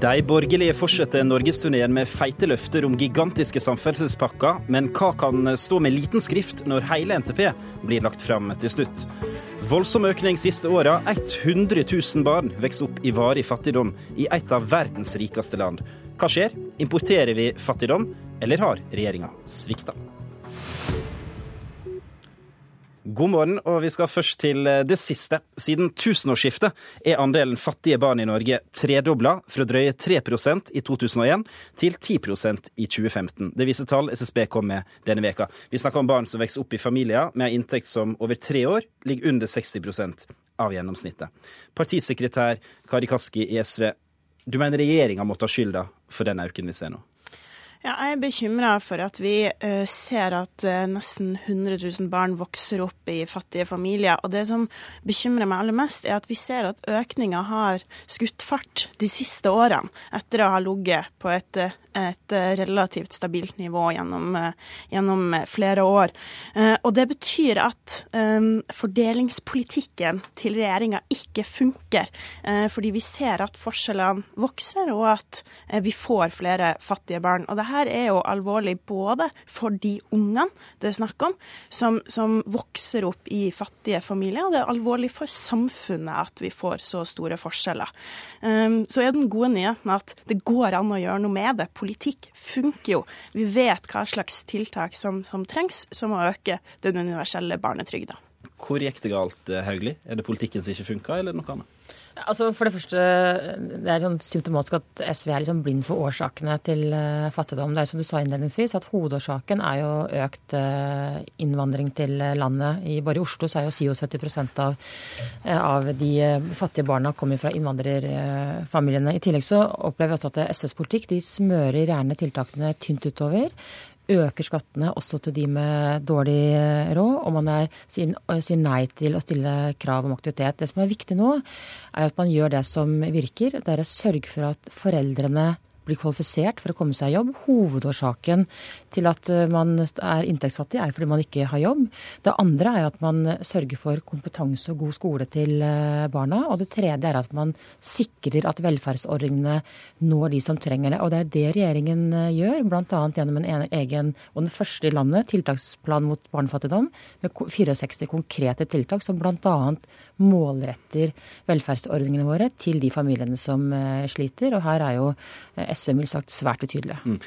De borgerlige fortsetter norgesturneen med feite løfter om gigantiske samferdselspakker, men hva kan stå med liten skrift når hele NTP blir lagt fram til slutt? Voldsom økning siste åra. 100 000 barn vokser opp i varig fattigdom i et av verdens rikeste land. Hva skjer? Importerer vi fattigdom, eller har regjeringa svikta? God morgen, og vi skal først til eh, det siste. Siden tusenårsskiftet er andelen fattige barn i Norge tredobla, fra drøye 3% i 2001 til 10% i 2015. Det viser tall SSB kom med denne veka. Vi snakker om barn som vokser opp i familier med en inntekt som over tre år ligger under 60% av gjennomsnittet. Partisekretær Kari Kaski i SV, du mener regjeringa må ta skylda for den økningen vi ser nå? Ja, jeg er bekymra for at vi uh, ser at uh, nesten 100 000 barn vokser opp i fattige familier. Og det som bekymrer meg aller mest, er at vi ser at økninga har skutt fart de siste årene, etter å ha ligget på et uh, et eh, relativt stabilt nivå gjennom, eh, gjennom flere år. Eh, og det betyr at fordelingspolitikken til regjeringa ikke funker. Fordi vi ser at forskjellene vokser, og at vi får flere fattige barn. Og det her er jo alvorlig både for de ungene det er snakk om, som, som vokser opp i fattige familier, og det er alvorlig for samfunnet at vi får så store forskjeller. Så er den gode nyheten at det går an å gjøre noe med det politikk funker jo. Vi vet hva slags tiltak som, som trengs, som å øke den universelle barnetrygda. Hvor gikk det galt, eh, Hauglie? Er det politikken som ikke funka, eller noe annet? Altså for Det første, det er sånn symptomatisk at SV er liksom blind for årsakene til uh, fattigdom. Det er som du sa innledningsvis, at Hovedårsaken er jo økt uh, innvandring til landet. I, bare i Oslo så er jo 77 av, uh, av de fattige barna kommer fra innvandrerfamiliene. I tillegg så opplever vi også at SVs politikk de smører gjerne tiltakene tynt utover øker skattene også til de med dårlig eh, råd, og man er, sier, sier, nei til å stille krav om aktivitet. Det som er viktig nå, er at man gjør det som virker. Det er å sørge for at foreldrene blir kvalifisert for å komme seg i jobb. Hovedårsaken til at eh, man er inntektsfattig, er fordi man ikke har jobb. Det andre er at man sørger for kompetanse og god skole til eh, barna. Og det tredje er at man sikrer at velferdsordningene når de som trenger det. Og det er det regjeringen eh, gjør, bl.a. gjennom en egen, og den første i landet, tiltaksplan mot barnefattigdom, med 64 konkrete tiltak som bl.a. målretter velferdsordningene våre til de familiene som sliter. Og her er jo SV mildt sagt svært utydelig. Mm.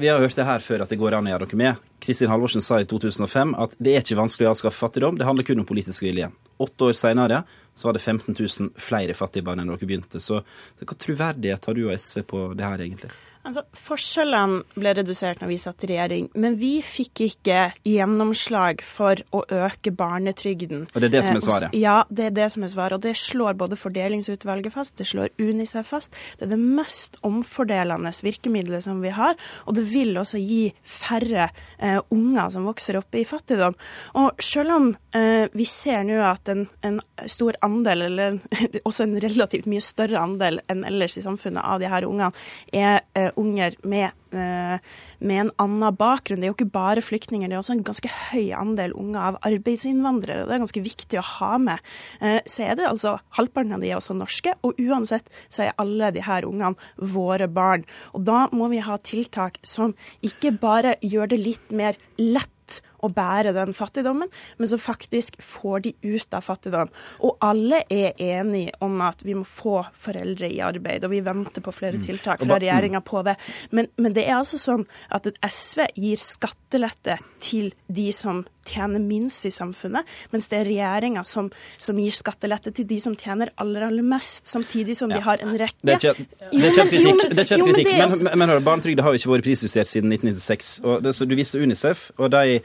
vi har hørt det her før at det går an å gjøre noe med. Kristin Halvorsen sa i 2005 at det er ikke vanskelig å avskaffe fattigdom, det handler kun om politisk vilje. Åtte år senere så var det 15 000 flere fattige barn enn dere begynte. Så hva troverdighet har du og SV på det her, egentlig? Altså, Forskjellene ble redusert når vi satt i regjering, men vi fikk ikke gjennomslag for å øke barnetrygden. Og det er det som er svaret? Eh, ja, det er det som er svaret. Og det slår både Fordelingsutvalget fast, det slår UNICEF fast. Det er det mest omfordelende virkemidlet som vi har, og det vil også gi færre eh, unger som vokser opp i fattigdom. Og selv om eh, vi ser nå at en, en, stor andel, eller også en relativt mye større andel enn ellers i samfunnet av de her ungene, er eh, unger med, eh, med, en annen bakgrunn. Det er jo ikke bare flyktninger, det er også en ganske høy andel unger av arbeidsinnvandrere. Det er ganske viktig å ha med. Eh, så er det altså halvparten av de er også norske, og uansett så er alle de her ungene våre barn. Og da må vi ha tiltak som ikke bare gjør det litt mer lett å bære den fattigdommen, men som faktisk får de ut av fattigdom. Og alle er enige om at vi må få foreldre i arbeid, og vi venter på flere mm. tiltak fra regjeringa på det. Men, men, det er altså sånn at et SV gir skattelette til de som tjener minst i samfunnet, mens det er regjeringa som, som, gir skattelette til de som tjener aller, aller mest, samtidig som de har en rekke Det er kjent kritikk, kritikk. men, men, men barnetrygda har jo ikke vært prisjustert siden 1996. og det, Du viste Unicef, og de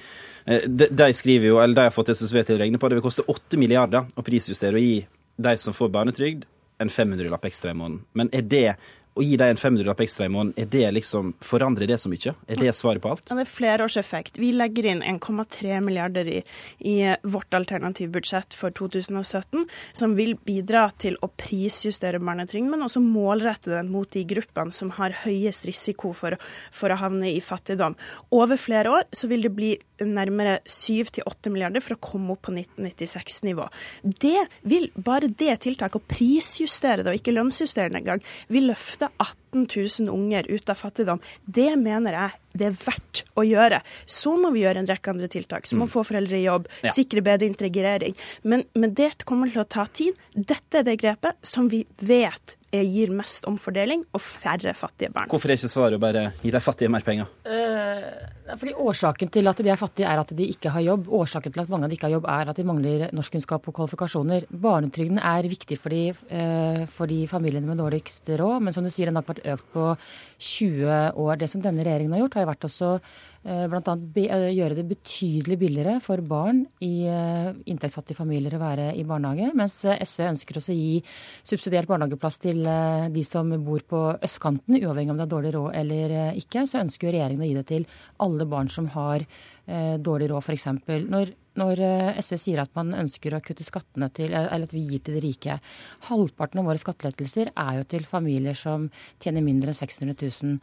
de, de, skriver jo, eller de har fått SSB til å regne på, det vil koste 8 milliarder å prisjustere og gi de som får barnetrygd, en 500-lapp ekstra i måneden. Men er det å gi deg en 500-lapp ekstra i måneden, er det liksom, forandrer det så mye? Er det svaret på alt? Ja, det er flerårseffekt. Vi legger inn 1,3 milliarder i, i vårt alternativbudsjett for 2017, som vil bidra til å prisjustere barnetrygden, men også målrette den mot de gruppene som har høyest risiko for, for å havne i fattigdom. Over flere år så vil det bli nærmere 7-8 milliarder for å komme opp på 1996-nivå. Det vil, bare det tiltaket, å prisjustere det og ikke lønnsjustere det engang, vil løfte 18 000 unger ut av fattigdom. Det mener jeg det er verdt å gjøre. Så må vi gjøre en rekke andre tiltak. Så må mm. få foreldre i jobb, ja. sikre bedre integrering. Men, men det kommer til å ta tid. Dette er det grepet som vi vet gir mest omfordeling og færre fattige barn. Hvorfor er ikke svaret å bare gi de fattige mer penger? Uh, fordi Årsaken til at de er fattige, er at de ikke har jobb. Årsaken til at mange av de ikke har jobb, er at de mangler norskkunnskap og kvalifikasjoner. Barnetrygden er viktig for de, uh, for de familiene med dårligst råd, men som du sier, den har ikke vært økt på 20 år. Det som denne regjeringen har gjort, har vært også Eh, Bl.a. Eh, gjøre det betydelig billigere for barn i eh, inntektsfattige familier å være i barnehage. Mens SV ønsker også å gi subsidiert barnehageplass til de som bor på østkanten, uavhengig om det er dårlig råd eller ikke. Så ønsker regjeringen å gi det til alle barn som har dårlig råd, f.eks. Når, når SV sier at man ønsker å kutte skattene til, eller at vi gir til de rike. Halvparten av våre skattelettelser er jo til familier som tjener mindre enn 600 000.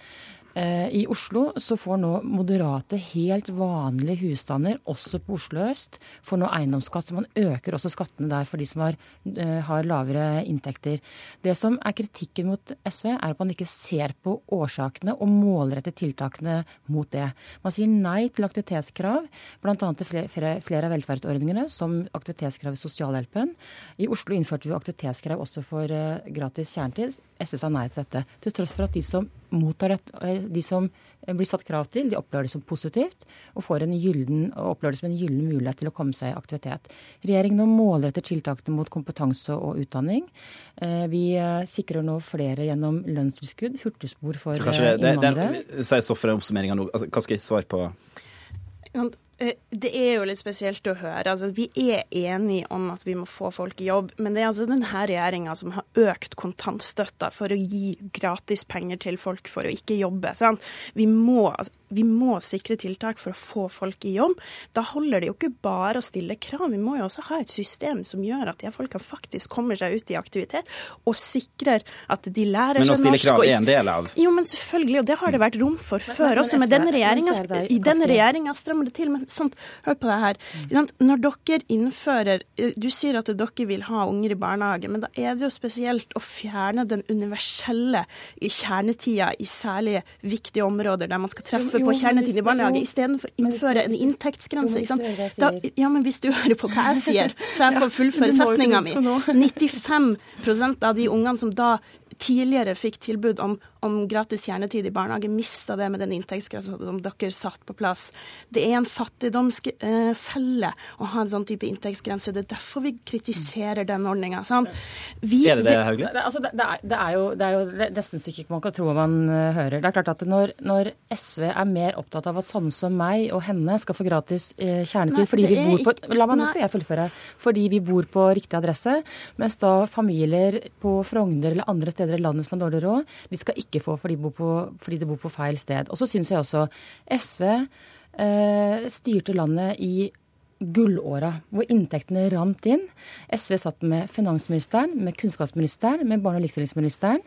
Eh, I Oslo så får nå moderate, helt vanlige husstander, også på Oslo øst, får nå eiendomsskatt. Så man øker også skattene der for de som har, eh, har, lavere inntekter. Det som er kritikken mot SV, er at man ikke ser på årsakene og målretter tiltakene mot det. Man sier nei til aktivitetskrav, bl.a. til flere, flere av velferdsordningene, som aktivitetskrav i sosialhjelpen. I Oslo innførte vi aktivitetskrav også for eh, gratis kjernetid. SV sa nei til dette. Til tross for at de som mottar et, eh, de som blir satt krav til, de opplever det som positivt og, får en gylden, opplever det som en gyllen mulighet til å komme seg i aktivitet. Regjeringen nå målretter tiltakene mot kompetanse og utdanning. Eh, vi eh, sikrer nå flere gjennom lønnstilskudd, hurtigspor for innvandrere. Si så for oppsummeringa nå. Altså, hva skal jeg svare på? Eh, det er jo litt spesielt å høre. Altså, vi er enige om at vi må få folk i jobb, men det er altså denne regjeringa som har økt kontantstøtta for å gi gratis penger til folk for å ikke jobbe. Sånn. Vi, må, altså, vi, må, sikre tiltak for å få folk i jobb. Da holder det jo ikke bare å stille krav, vi må jo også ha et system som gjør at de folka faktisk kommer seg ut i aktivitet, og sikrer at de lærer seg norsk. Men å stille krav er en del av Jo, men selvfølgelig, og det har det vært rom for før også. Men denne regjeringa strammer det til. men sånt. Hør på det her. Når dere innfører Du sier at dere vil ha unger i barnehage, men da er det jo spesielt å fjerne den universelle kjernetida i særlig viktige områder der man skal treffe på kjernetid i barnehage, istedenfor å innføre en inntektsgrense. Da, ja, men hvis du hører på hva jeg sier, så jeg får fullføre setninga mi. 95% av de ungene som da tidligere fikk tilbud om, om gratis kjernetid i barnehage, mista det med den inntektsgrensa som dere satt på plass. Det er en fattigdomsfelle å ha en sånn type inntektsgrense. Det er derfor vi kritiserer den ordninga. Er det det, Hauglie? Det, altså, det, det, er, det, er jo, det er jo nesten ikke man kan tro man uh, hører. Det er klart at når, når, SV er mer opptatt av at sånne som meg og henne skal få gratis uh, kjernetid Nei, fordi vi bor på La meg, nå skal jeg fullføre. Fordi vi bor på riktig adresse, mens da familier på Frogner eller andre steder i landet som har dårlig råd, de skal ikke få fordi de bor på, de bor på feil sted. Og så syns jeg også SV eh, styrte landet i gullåra, hvor inntektene rant inn. SV satt med finansministeren, med kunnskapsministeren, med barne- og likestillingsministeren,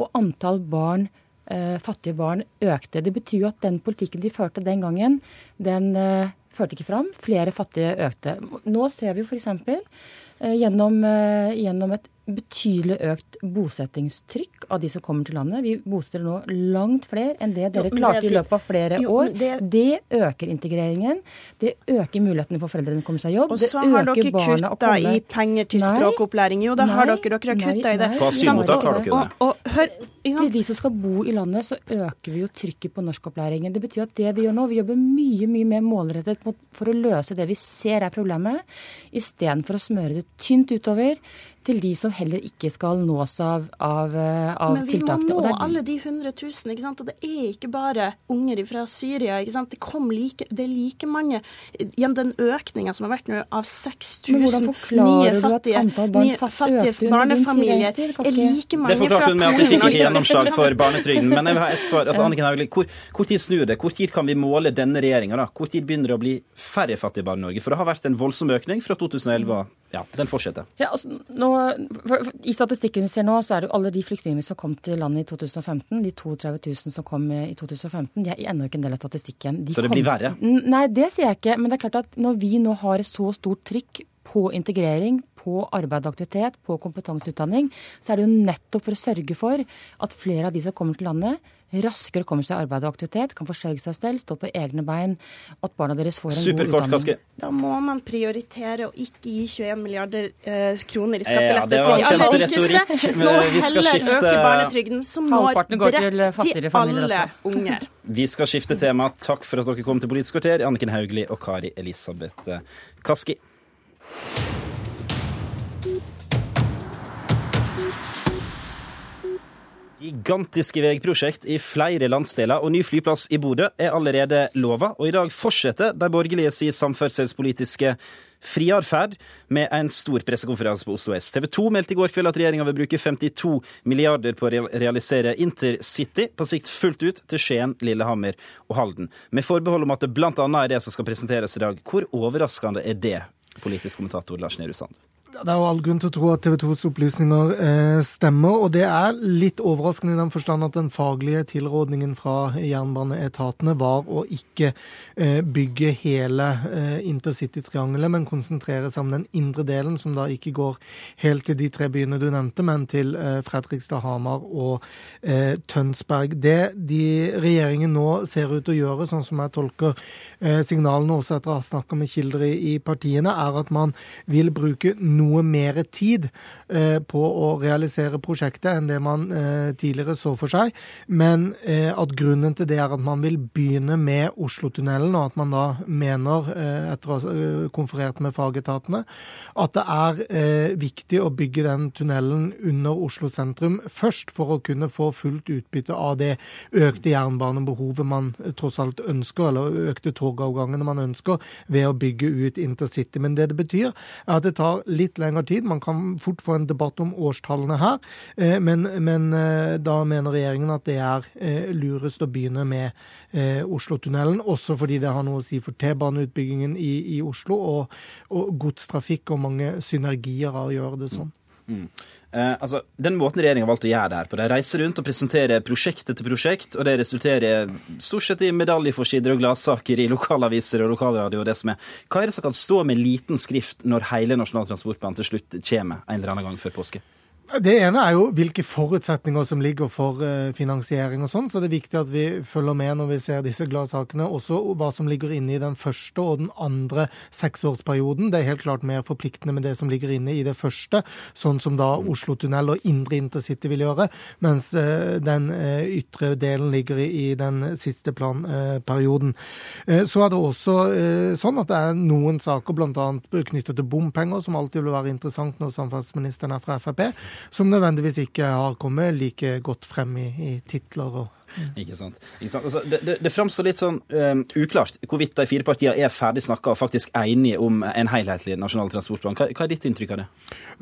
og antall barn eh, fattige barn økte. Det betyr jo at den politikken de førte den gangen, den eh, førte ikke fram. Flere fattige økte. Nå ser vi f.eks. Eh, gjennom, eh, gjennom et betydelig økt bosettingstrykk av de som kommer til landet. Vi bosetter nå langt flere enn det dere klarte i løpet av flere jo, år. Det... det... øker integreringen. Det øker mulighetene for foreldrene til å komme seg i jobb. Og så har dere kutta i penger til nei, språkopplæring. Jo, det har dere. Dere har kutta i det. På asylmottak har dere det. Og, og, hør, til de som skal bo i landet, så øker vi jo trykket på norskopplæringen. Det betyr at det vi gjør nå, vi jobber mye mye mer målrettet for å løse det vi ser er problemet, istedenfor å smøre det tynt utover til de som heller ikke skal nås av, av, eh, av tiltakene. Men vi må nå alle de 100 000, ikke sant? og det er ikke bare unger fra Syria. ikke sant? Det, kom like, det er like mange Gjennom den økninga som har vært nå av 6000 nye fattige, nye fattige barnefamilier, er like mange Det forklarte hun med at de fikk ikke gjennomslag for barnetrygden. Men jeg vil ha et svar. Altså, Anniken Hauglie, hvor, hvor, tid snur det? Hvor tid kan vi måle denne regjeringa? Hvor tid begynner det å bli færre fattige barn i Norge? For det har vært en voldsom økning fra 2011 ja, den fortsetter. Ja, altså, nå, for, for, I statistikken vi ser nå, så er det jo alle de flyktningene som kom til landet i 2015, de 32 000 som kom i 2015, de er ennå ikke en del av statistikken. De så det kom, blir verre? Nei, det sier jeg ikke. Men det er klart at når vi nå har så stort trykk på integrering, på arbeid og aktivitet, på kompetanseutdanning, så er det jo nettopp for å sørge for at flere av de som kommer til landet, raskere kommer seg i arbeid og aktivitet, kan forsørge seg selv, stå på egne bein, at barna deres får en Superkort, god utdanning. Kaski. Da må man prioritere å ikke gi 21 milliarder eh, kroner i skattelette ja, til de aller rikeste. Nå vi skal heller skifte- øke barnetrygden, som når bredt til alle også. unger. Vi skal skifte tema. Takk for at dere kom til Politisk kvarter, Anniken Hauglie og Kari Elisabeth Kaski. Gigantiske veiprosjekt i flere landsdeler og ny flyplass i Bodø er allerede lova, og i dag fortsetter de borgerlige sin samferdselspolitiske friatferd med en stor pressekonferanse på Oslo S. TV 2 meldte i går kveld at regjeringa vil bruke 52 milliarder på å realisere intercity, på sikt fullt ut til Skien, Lillehammer og Halden. Med forbehold om at det bl.a. er det som skal presenteres i dag. Hvor overraskende er det, politisk kommentator Lars Nehru Sand? Det er jo all grunn til å tro at TV 2s opplysninger eh, stemmer, og det er litt overraskende i den forstand at den faglige tilrådningen fra jernbaneetatene var å ikke eh, bygge hele eh, intercitytriangelet, men konsentrere seg om den indre delen, som da ikke går helt til de tre byene du nevnte, men til eh, Fredrikstad, Hamar og eh, Tønsberg. Det de regjeringen nå ser ut til å gjøre, sånn som jeg tolker eh, signalene også etter å ha snakka med kilder i, i partiene, er at man vil bruke noe mer tid eh, på å realisere prosjektet enn det man eh, tidligere så for seg. Men eh, at grunnen til det er at man vil begynne med Oslotunnelen, og at man da mener, etter å ha konferert med fagetatene, at det er viktig å bygge den tunnelen under Oslo sentrum først, for å kunne få fullt utbytte av det økte jernbanebehovet man tross alt ønsker, eller økte togavgangene man ønsker, ved å bygge ut intercity. Men det det betyr, er at det tar litt lengre tid. Man kan fort få en debatt om årstallene her, eh, men, men eh, da mener regjeringen at det er eh, lurest å begynne med Oslotunnelen, også fordi det har noe å si for T-baneutbyggingen i, i Oslo, og, og godstrafikk og mange synergier av å gjøre det sånn. Eh, altså, Den måten regjeringa har valgt å gjøre det her på, de reiser rundt og presenterer prosjekt etter prosjekt, og det resulterer stort sett i medaljeforsider og gladsaker i lokalaviser og lokalradio og det som er. Hva er det som kan stå med liten skrift når hele Nasjonal transportplan til slutt kommer en eller annen gang før påske? Det ene er jo hvilke forutsetninger som ligger for eh, finansiering og sånn, så det er viktig at vi følger med når vi ser disse gladsakene. Også hva som ligger inne i den første og den andre seksårsperioden. Det er helt klart mer forpliktende med det som ligger inne i det første, sånn som da Oslo-tunnel og indre intercity vil gjøre, mens eh, den eh, ytre delen ligger i, den siste planperioden. Så er det også sånn at det er noen saker, bl.a. knyttet til bompenger, som alltid vil være interessant når samferdselsministeren er fra Frp som nødvendigvis ikke har kommet like godt frem i, i titler og Ikke sant? Ikke sant? Altså, det, det, det framstår litt sånn um, uklart hvorvidt de fire partiene er ferdig snakka og faktisk enige om en helhetlig nasjonal transportplan. Hva, hva er ditt inntrykk av det?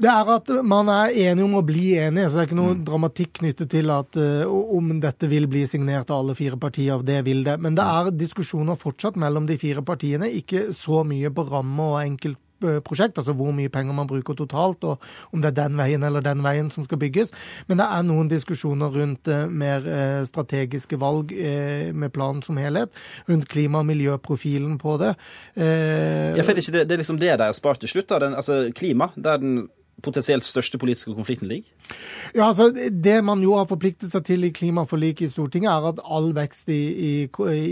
Det er at man er enige om å bli enige, så det er ikke noe dramatikk knyttet til at uh, om dette vil bli signert av alle fire partier. Det vil det. Men det er diskusjoner fortsatt mellom de fire partiene, ikke så mye på ramme og enkelt prosjekt, altså hvor mye penger man bruker totalt, og om det er den veien eller den veien som skal bygges. Men det er noen diskusjoner rundt eh, mer eh, strategiske valg eh, med planen som helhet. Rundt klima- og miljøprofilen på det. Eh, Jeg føler ikke det, det er liksom det de har spart til slutt. Da. Den, altså, klima, der den potensielt største politiske konflikten ligger? Ja, altså Det man jo har forpliktet seg til i klimaforliket i Stortinget, er at all vekst i, i,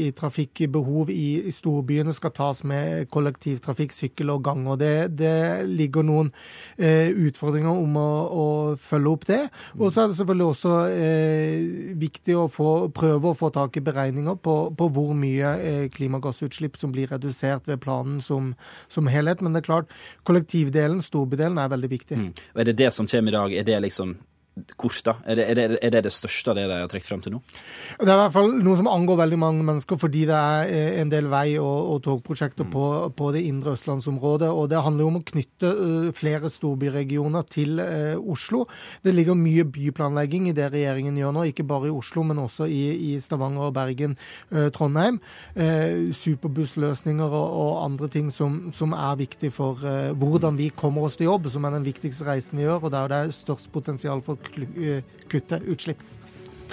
i trafikkbehov i, i storbyene skal tas med kollektivtrafikk, sykkel og gang. og Det, det ligger noen eh, utfordringer om å, å, følge opp det. Og så er det selvfølgelig også eh, viktig å få, prøve å få tak i beregninger på, på hvor mye eh, klimagassutslipp som blir redusert ved planen som, som helhet. Men det er klart, kollektivdelen, storbydelen, er veldig viktig. Mm. Og Er det det som kommer i dag, er det liksom kort, da? Er det, er, det, er det det største av det de har trukket frem til nå? Det er i hvert fall noe som angår veldig mange mennesker, fordi det er eh, en del vei- og, og togprosjekter på, på, det indre østlandsområdet. Og det handler jo om å knytte uh, flere storbyregioner til eh, Oslo. Det ligger mye byplanlegging i det regjeringen gjør nå, ikke bare i Oslo, men også i, i Stavanger, Bergen, eh, Trondheim. superbussløsninger og, og, andre ting som, som er viktig for hvordan vi kommer oss til jobb, som er den viktigste reisen vi gjør, og der det er størst potensial for kutte utslipp.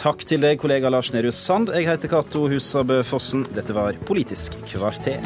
Takk til deg, kollega Lars Nehru Sand. Jeg heter Cato Husabø Fossen. Dette var Politisk kvarter.